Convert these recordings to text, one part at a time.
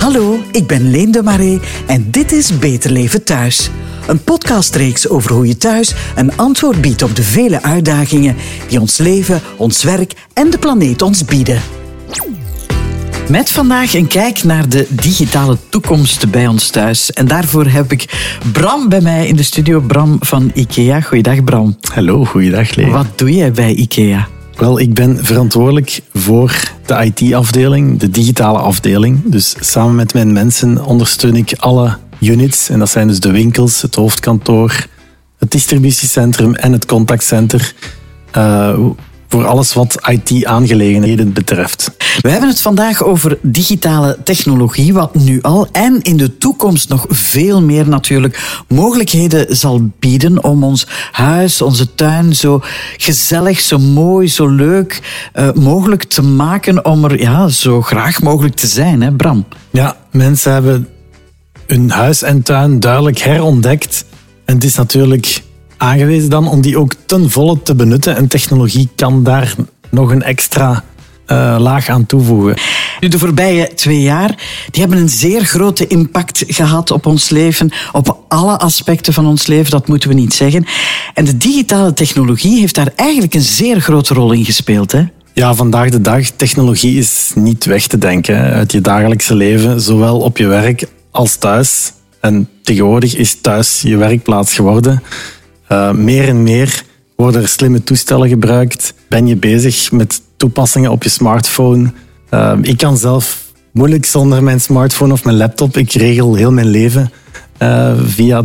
Hallo, ik ben Leen de Marais en dit is Beter Leven Thuis. Een podcastreeks over hoe je thuis een antwoord biedt op de vele uitdagingen die ons leven, ons werk en de planeet ons bieden. Met vandaag een kijk naar de digitale toekomst bij ons thuis. En daarvoor heb ik Bram bij mij in de studio. Bram van IKEA. Goeiedag Bram. Hallo, goeiedag Leen. Wat doe jij bij IKEA? Wel, ik ben verantwoordelijk voor de IT-afdeling, de digitale afdeling. Dus samen met mijn mensen ondersteun ik alle units. En dat zijn dus de winkels, het hoofdkantoor, het distributiecentrum en het contactcenter. Uh, voor alles wat IT-aangelegenheden betreft. We hebben het vandaag over digitale technologie, wat nu al en in de toekomst nog veel meer natuurlijk mogelijkheden zal bieden om ons huis, onze tuin zo gezellig, zo mooi, zo leuk uh, mogelijk te maken om er ja, zo graag mogelijk te zijn, hè Bram? Ja, mensen hebben hun huis en tuin duidelijk herontdekt. En het is natuurlijk aangewezen dan om die ook ten volle te benutten. En technologie kan daar nog een extra uh, laag aan toevoegen. Nu, de voorbije twee jaar die hebben een zeer grote impact gehad op ons leven, op alle aspecten van ons leven, dat moeten we niet zeggen. En de digitale technologie heeft daar eigenlijk een zeer grote rol in gespeeld. Hè? Ja, vandaag de dag, technologie is niet weg te denken uit je dagelijkse leven, zowel op je werk als thuis. En tegenwoordig is thuis je werkplaats geworden. Uh, meer en meer worden er slimme toestellen gebruikt. Ben je bezig met toepassingen op je smartphone? Uh, ik kan zelf moeilijk zonder mijn smartphone of mijn laptop. Ik regel heel mijn leven uh, via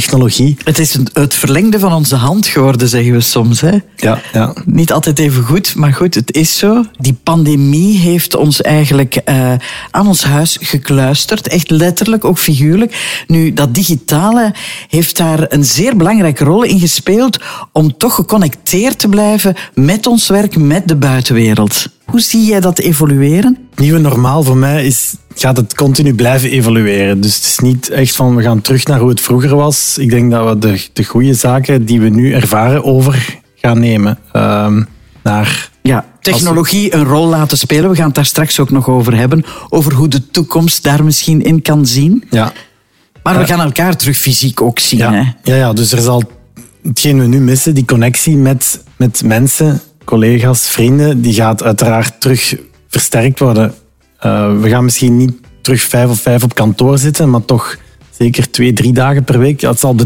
technologie. Het is het verlengde van onze hand geworden, zeggen we soms. Hè? Ja, ja. Niet altijd even goed, maar goed, het is zo. Die pandemie heeft ons eigenlijk uh, aan ons huis gekluisterd. Echt letterlijk, ook figuurlijk. Nu, dat digitale heeft daar een zeer belangrijke rol in gespeeld om toch geconnecteerd te blijven met ons werk, met de buitenwereld. Hoe zie jij dat evolueren? Het nieuwe normaal voor mij is, gaat het continu blijven evolueren. Dus het is niet echt van we gaan terug naar hoe het vroeger was. Ik denk dat we de, de goede zaken die we nu ervaren over gaan nemen. Uh, naar ja, technologie een rol laten spelen. We gaan het daar straks ook nog over hebben. Over hoe de toekomst daar misschien in kan zien. Ja. Maar we gaan elkaar terug fysiek ook zien. Ja, hè? ja, ja, dus er zal hetgeen we nu missen, die connectie met, met mensen, collega's, vrienden, die gaat uiteraard terug versterkt worden. Uh, we gaan misschien niet terug vijf of vijf op kantoor zitten, maar toch zeker twee, drie dagen per week. Het zal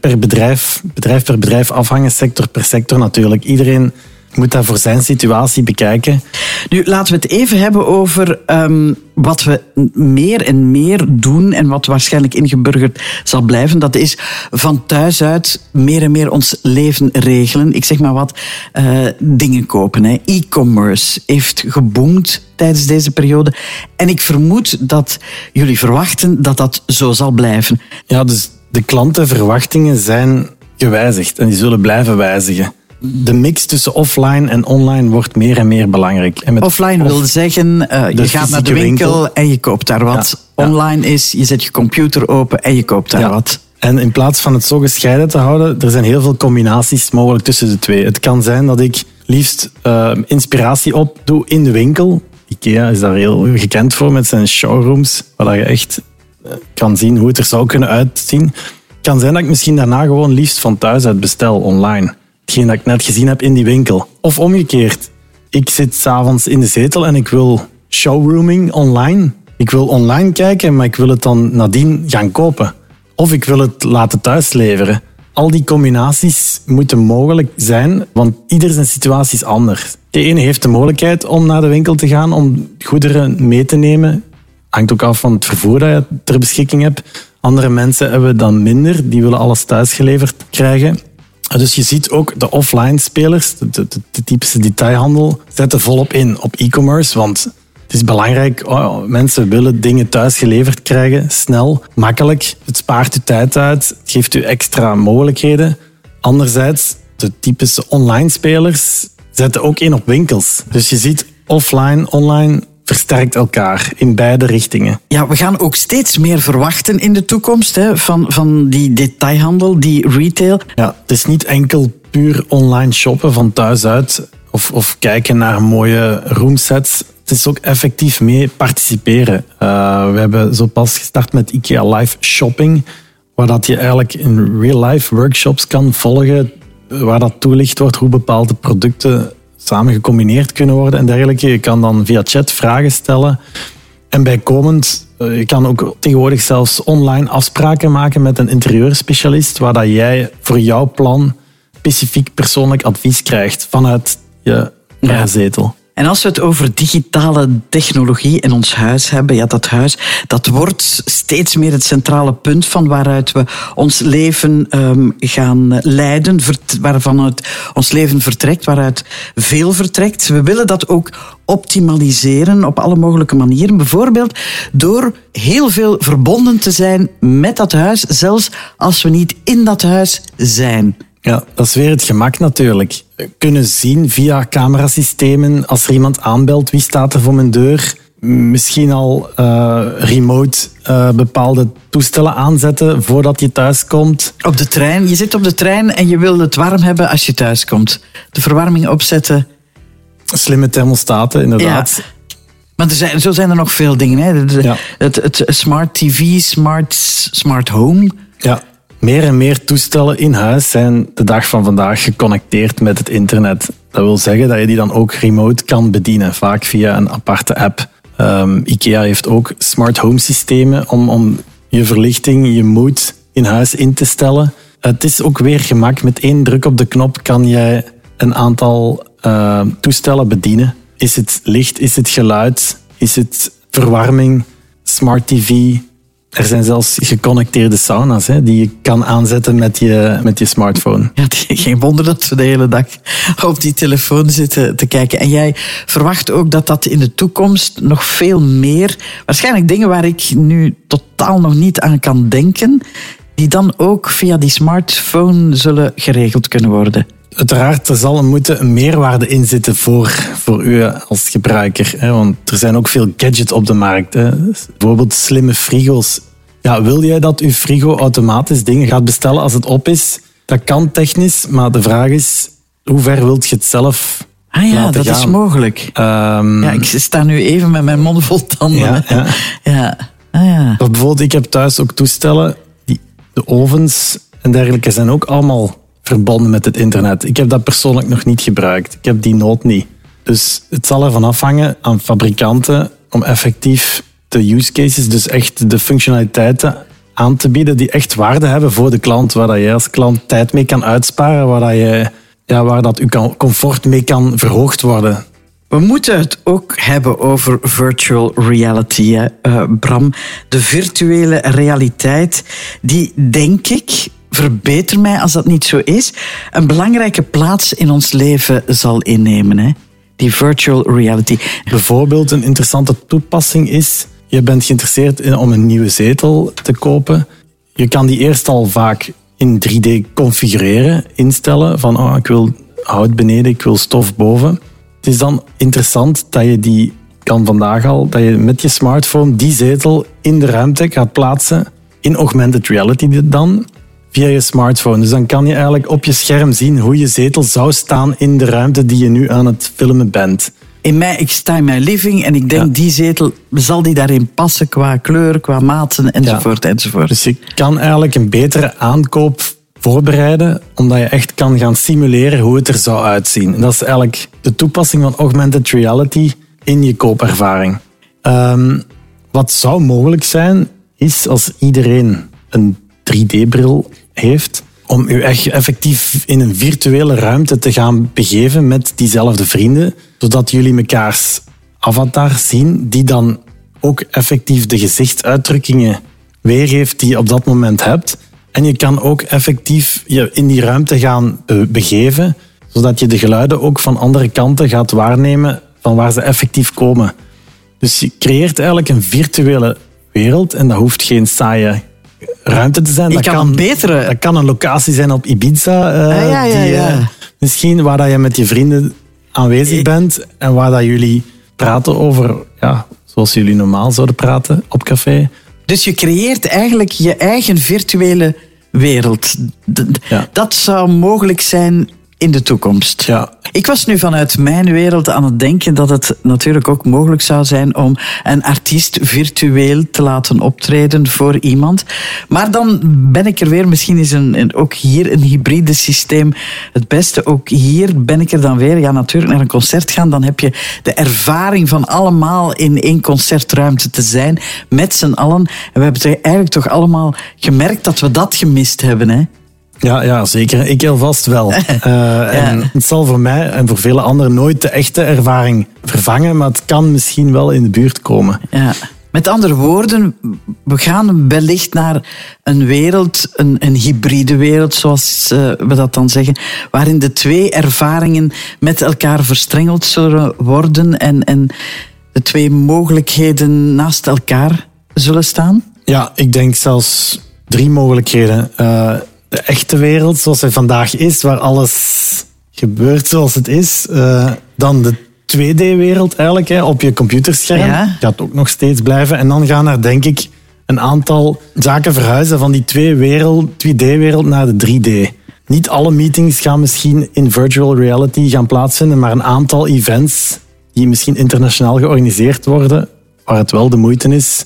per bedrijf, bedrijf per bedrijf afhangen, sector per sector natuurlijk. Iedereen moet dat voor zijn situatie bekijken. Nu, laten we het even hebben over um, wat we meer en meer doen en wat waarschijnlijk ingeburgerd zal blijven. Dat is van thuis uit meer en meer ons leven regelen. Ik zeg maar wat, uh, dingen kopen. E-commerce heeft geboomd tijdens deze periode. En ik vermoed dat jullie verwachten dat dat zo zal blijven. Ja, dus de klantenverwachtingen zijn gewijzigd en die zullen blijven wijzigen de mix tussen offline en online wordt meer en meer belangrijk. En met offline wil zeggen, uh, je gaat naar de winkel, en je koopt daar wat. Online is, je zet je computer open en je koopt daar wat. En in plaats van het zo gescheiden te houden, er zijn heel veel combinaties mogelijk tussen de twee. Het kan zijn dat ik liefst uh, inspiratie opdoe in de winkel. IKEA is daar heel gekend voor met zijn showrooms, waar je echt uh, kan zien hoe het er zou kunnen uitzien. Het kan zijn dat ik misschien daarna gewoon liefst van thuis uit bestel online hetgeen dat ik net gezien heb in die winkel. Of omgekeerd. Ik zit s'avonds in de zetel en ik wil showrooming online. Ik wil online kijken, maar ik wil het dan nadien gaan kopen. Of ik wil het laten thuisleveren. Al die combinaties moeten mogelijk zijn, want ieder zijn situatie is anders. De ene heeft de mogelijkheid om naar de winkel te gaan, om goederen mee te nemen. Hangt ook af van het vervoer dat je ter beschikking hebt. Andere mensen hebben dan minder, die willen alles thuisgeleverd krijgen. Dus je ziet ook de offline spelers, de, typische detailhandel, zetten volop in op e-commerce. Want het is belangrijk, oh, mensen willen dingen thuis geleverd krijgen, snel, makkelijk. Het spaart u tijd uit, het geeft u extra mogelijkheden. Anderzijds, de typische online spelers zetten ook in op winkels. Dus je ziet offline, online versterkt elkaar in beide richtingen. Ja, we gaan ook steeds meer verwachten in de toekomst hè, van, van die detailhandel, die retail. Ja, het is niet enkel puur online shoppen van thuis uit of, of kijken naar mooie roomsets. Het is ook effectief mee participeren. Uh, we hebben zo pas gestart met IKEA Live Shopping, waar dat je eigenlijk in real-life workshops kan volgen, waar dat toelicht wordt hoe bepaalde producten samen gecombineerd kunnen worden en dergelijke. Je kan dan via chat vragen stellen. En bijkomend, eh, je kan ook tegenwoordig zelfs online afspraken maken met een interieurspecialist, waar dat jij voor jouw plan specifiek persoonlijk advies krijgt vanuit je ja. zetel. En als we het over digitale technologie in ons huis hebben, ja, dat huis, dat wordt steeds meer het centrale punt van waaruit we ons leven um, gaan leiden, waarvan het ons leven vertrekt, waaruit veel vertrekt. We willen dat ook optimaliseren op alle mogelijke manieren. Bijvoorbeeld door heel veel verbonden te zijn met dat huis, zelfs als we niet in dat huis zijn. Ja, dat is weer het gemak natuurlijk. Kunnen zien via camerasystemen als er iemand aanbelt wie staat er voor mijn deur. Misschien al uh, remote uh, bepaalde toestellen aanzetten voordat je thuis komt. Op de trein. Je zit op de trein en je wil het warm hebben als je thuis komt. De verwarming opzetten. Slimme thermostaten, inderdaad. Ja. Maar er zijn, zo zijn er nog veel dingen. Hè? ja. het, het, smart TV, smart, smart home. Ja. Meer en meer toestellen in huis zijn de dag van vandaag geconnecteerd met het internet. Dat wil zeggen dat je die dan ook remote kan bedienen, vaak via een aparte app. Um, IKEA heeft ook smart home systemen om, om je verlichting, je mood in huis in te stellen. Het is ook weer gemak. Met één druk op de knop kan jij een aantal uh, toestellen bedienen. Is het licht, is het geluid, is het verwarming, smart TV, er zijn zelfs geconnecteerde sauna's hè, die je kan aanzetten met je, met je smartphone. Ja, geen wonder dat we de hele dag op die telefoon zitten te kijken. En jij verwacht ook dat dat in de toekomst nog veel meer, waarschijnlijk dingen waar ik nu totaal nog niet aan kan denken, die dan ook via die smartphone zullen geregeld kunnen worden. Uiteraard, er zal moeten een meerwaarde in zitten voor, voor u als gebruiker. Hè? Want er zijn ook veel gadgets op de markt. Hè? Bijvoorbeeld slimme frigo's. Ja, wil jij dat uw frigo automatisch dingen gaat bestellen als het op is? Dat kan technisch, maar de vraag is, hoe ver wilt je het zelf Ah ja, dat is mogelijk. Um, ja, ik sta nu even met mijn mond vol tanden. Ja, ja. ja. Ah, ja. bijvoorbeeld, ik heb thuis ook toestellen, die, de ovens en dergelijke zijn ook allemaal verbonden met het internet. Ik heb dat persoonlijk nog niet gebruikt. Ik heb die nood niet. Dus het zal ervan afhangen aan fabrikanten om effectief de use cases, dus echt de functionaliteiten aan te bieden die echt waarde hebben voor de klant, waar dat je als klant tijd mee kan uitsparen, waar dat, je, ja, waar dat uw comfort mee kan verhoogd worden. We moeten het ook hebben over virtual reality, uh, Bram. De virtuele realiteit, die denk ik verbeter mij als dat niet zo is, een belangrijke plaats in ons leven zal innemen. Hè? Die virtual reality. Bijvoorbeeld een interessante toepassing is, je bent geïnteresseerd in, om een nieuwe zetel te kopen. Je kan die eerst al vaak in 3D configureren, instellen van oh, ik wil hout beneden, ik wil stof boven. Het is dan interessant dat je die kan vandaag al, dat je met je smartphone die zetel in de ruimte gaat plaatsen in augmented reality dan via je smartphone. Dus dan kan je eigenlijk op je scherm zien hoe je zetel zou staan in de ruimte die je nu aan het filmen bent. In mij, ik sta in mijn living en ik denk die zetel, zal die daarin passen qua kleur, qua maten enzovoort ja. enzovoort. Dus je kan eigenlijk een betere aankoop voorbereiden, omdat je echt kan gaan simuleren hoe het er zou uitzien. En dat is eigenlijk de toepassing van augmented reality in je koopervaring. Um, wat zou mogelijk zijn, is als iedereen een 3D-bril heeft om u echt effectief in een virtuele ruimte te gaan begeven met diezelfde vrienden, zodat jullie mekaars avatar zien, die dan ook effectief de gezichtsuitdrukkingen weergeeft die je op dat moment hebt. En je kan ook effectief je in die ruimte gaan begeven, zodat je de geluiden ook van andere kanten gaat waarnemen van waar ze effectief komen. Dus je creëert eigenlijk een virtuele wereld en dat hoeft geen saaie ruimte te zijn. dat kan, een betere... Dat kan een locatie zijn op Ibiza. Uh, ah, ja, ja, die, uh, misschien waar dat je met je vrienden aanwezig bent en waar dat jullie praten over, ja, zoals jullie normaal zouden praten op café. Dus je creëert eigenlijk je eigen virtuele wereld. Dat zou mogelijk zijn in de toekomst. Ja. Ik was nu vanuit mijn wereld aan het denken dat het natuurlijk ook mogelijk zou zijn om een artiest virtueel te laten optreden voor iemand. Maar dan ben ik er weer, misschien is een, ook hier een hybride systeem het beste. Ook hier ben ik er dan weer, ja natuurlijk naar een concert gaan, dan heb je de ervaring van allemaal in één concertruimte te zijn, met z'n allen. En we hebben eigenlijk toch allemaal gemerkt dat we dat gemist hebben. Hè? Ja, ja, zeker. Ik heel vast wel. Uh, en het zal voor mij en voor vele anderen nooit de echte ervaring vervangen, maar het kan misschien wel in de buurt komen. Ja. Met andere woorden, we gaan wellicht naar een wereld, een, een hybride wereld, zoals uh, we dat dan zeggen, waarin de twee ervaringen met elkaar verstrengeld zullen worden en, en de twee mogelijkheden naast elkaar zullen staan? Ja, ik denk zelfs drie mogelijkheden. Uh, de echte wereld zoals zij vandaag is, waar alles gebeurt zoals het is, uh, dan de 2D-wereld eigenlijk hè, op je computerscherm. Ja. Gaat ook nog steeds blijven. En dan gaan er denk ik een aantal zaken verhuizen van die 2D-wereld naar de 3D. Niet alle meetings gaan misschien in virtual reality gaan plaatsvinden, maar een aantal events die misschien internationaal georganiseerd worden, waar het wel de moeite is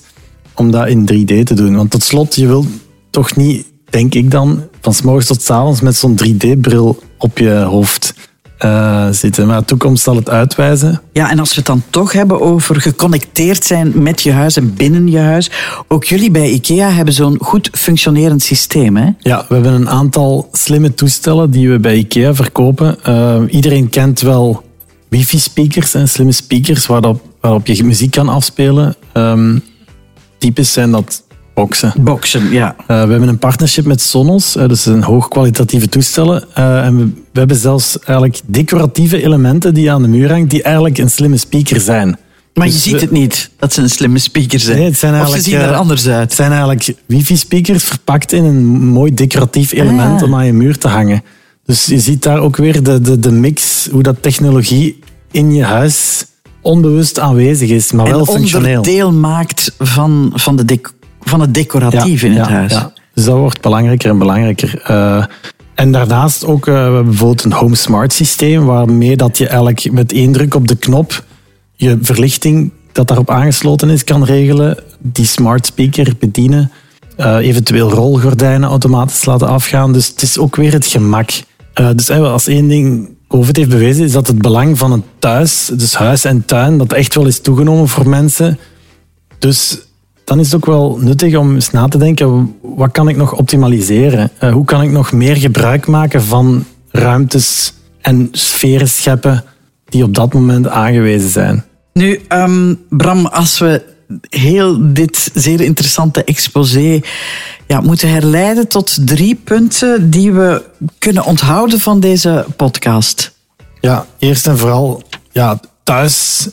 om dat in 3D te doen. Want tot slot, je wilt toch niet denk ik dan, van s morgens tot s avonds met zo'n 3D-bril op je hoofd uh, zitten. Maar de toekomst zal het uitwijzen. Ja, en als we het dan toch hebben over geconnecteerd zijn met je huis en binnen je huis. Ook jullie bij IKEA hebben zo'n goed functionerend systeem, hè? Ja, we hebben een aantal slimme toestellen die we bij IKEA verkopen. Uh, iedereen kent wel wifi-speakers en slimme speakers waarop, waarop je muziek kan afspelen. Um, typisch zijn dat Boxen. Boxen, ja. Uh, we hebben een partnership met Sonos, uh, dus een hoogkwalitatieve toestellen. Uh, en we, we, hebben zelfs eigenlijk decoratieve elementen die aan de muur hangen, die eigenlijk een slimme speaker zijn. Maar dus je ziet het niet, dat ze een slimme speaker zijn. Nee, het zijn of ze zien er anders uit. Het zijn eigenlijk wifi-speakers verpakt in een mooi decoratief element ah. om aan je muur te hangen. Dus je ziet daar ook weer de, de, de mix, hoe dat technologie in je huis onbewust aanwezig is, maar wel functioneel. En onderdeel maakt van, van de decor van het decoratief in het huis. Ja. Dus dat wordt belangrijker en belangrijker. Uh, en daarnaast ook uh, we hebben bijvoorbeeld een Home Smart systeem, waarmee dat je eigenlijk met één druk op de knop je verlichting dat daarop aangesloten is kan regelen, die smart speaker bedienen, uh, eventueel rolgordijnen automatisch laten afgaan. Dus het is ook weer het gemak. dus als één ding COVID heeft bewezen, is dat het belang van het thuis, dus huis en tuin, dat echt wel is toegenomen voor mensen. Dus dan is het ook wel nuttig om eens na te denken, wat kan ik nog optimaliseren? Uh, hoe kan ik nog meer gebruik maken van ruimtes en sferen scheppen die op dat moment aangewezen zijn? Nu, um, Bram, als we heel dit zeer interessante exposé ja, moeten herleiden tot drie punten die we kunnen onthouden van deze podcast. Ja, eerst en vooral, ja, thuis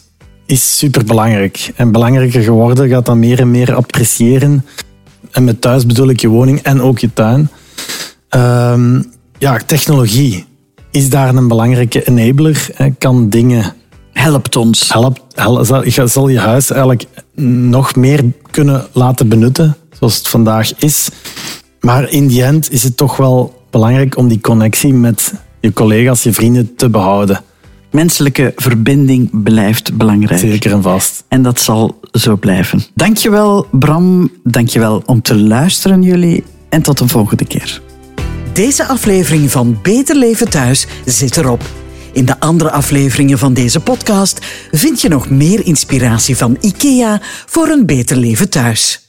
is superbelangrijk. En belangrijker geworden gaat dat meer en meer appreciëren. En met thuis bedoel ik je woning en ook je tuin. Um, ja, technologie is daar een belangrijke enabler. Kan dingen... Helpt ons. Helpt, help, zal je huis eigenlijk nog meer kunnen laten benutten, zoals het vandaag is. Maar in die end is het toch wel belangrijk om die connectie met je collega's, je vrienden te behouden menselijke verbinding blijft belangrijk. Zeker en vast. En dat zal zo blijven. Dankjewel Bram, dankjewel om te luisteren jullie en tot een volgende keer. Deze aflevering van Beter Leven Thuis zit erop. In de andere afleveringen van deze podcast vind je nog meer inspiratie van IKEA voor een beter leven thuis.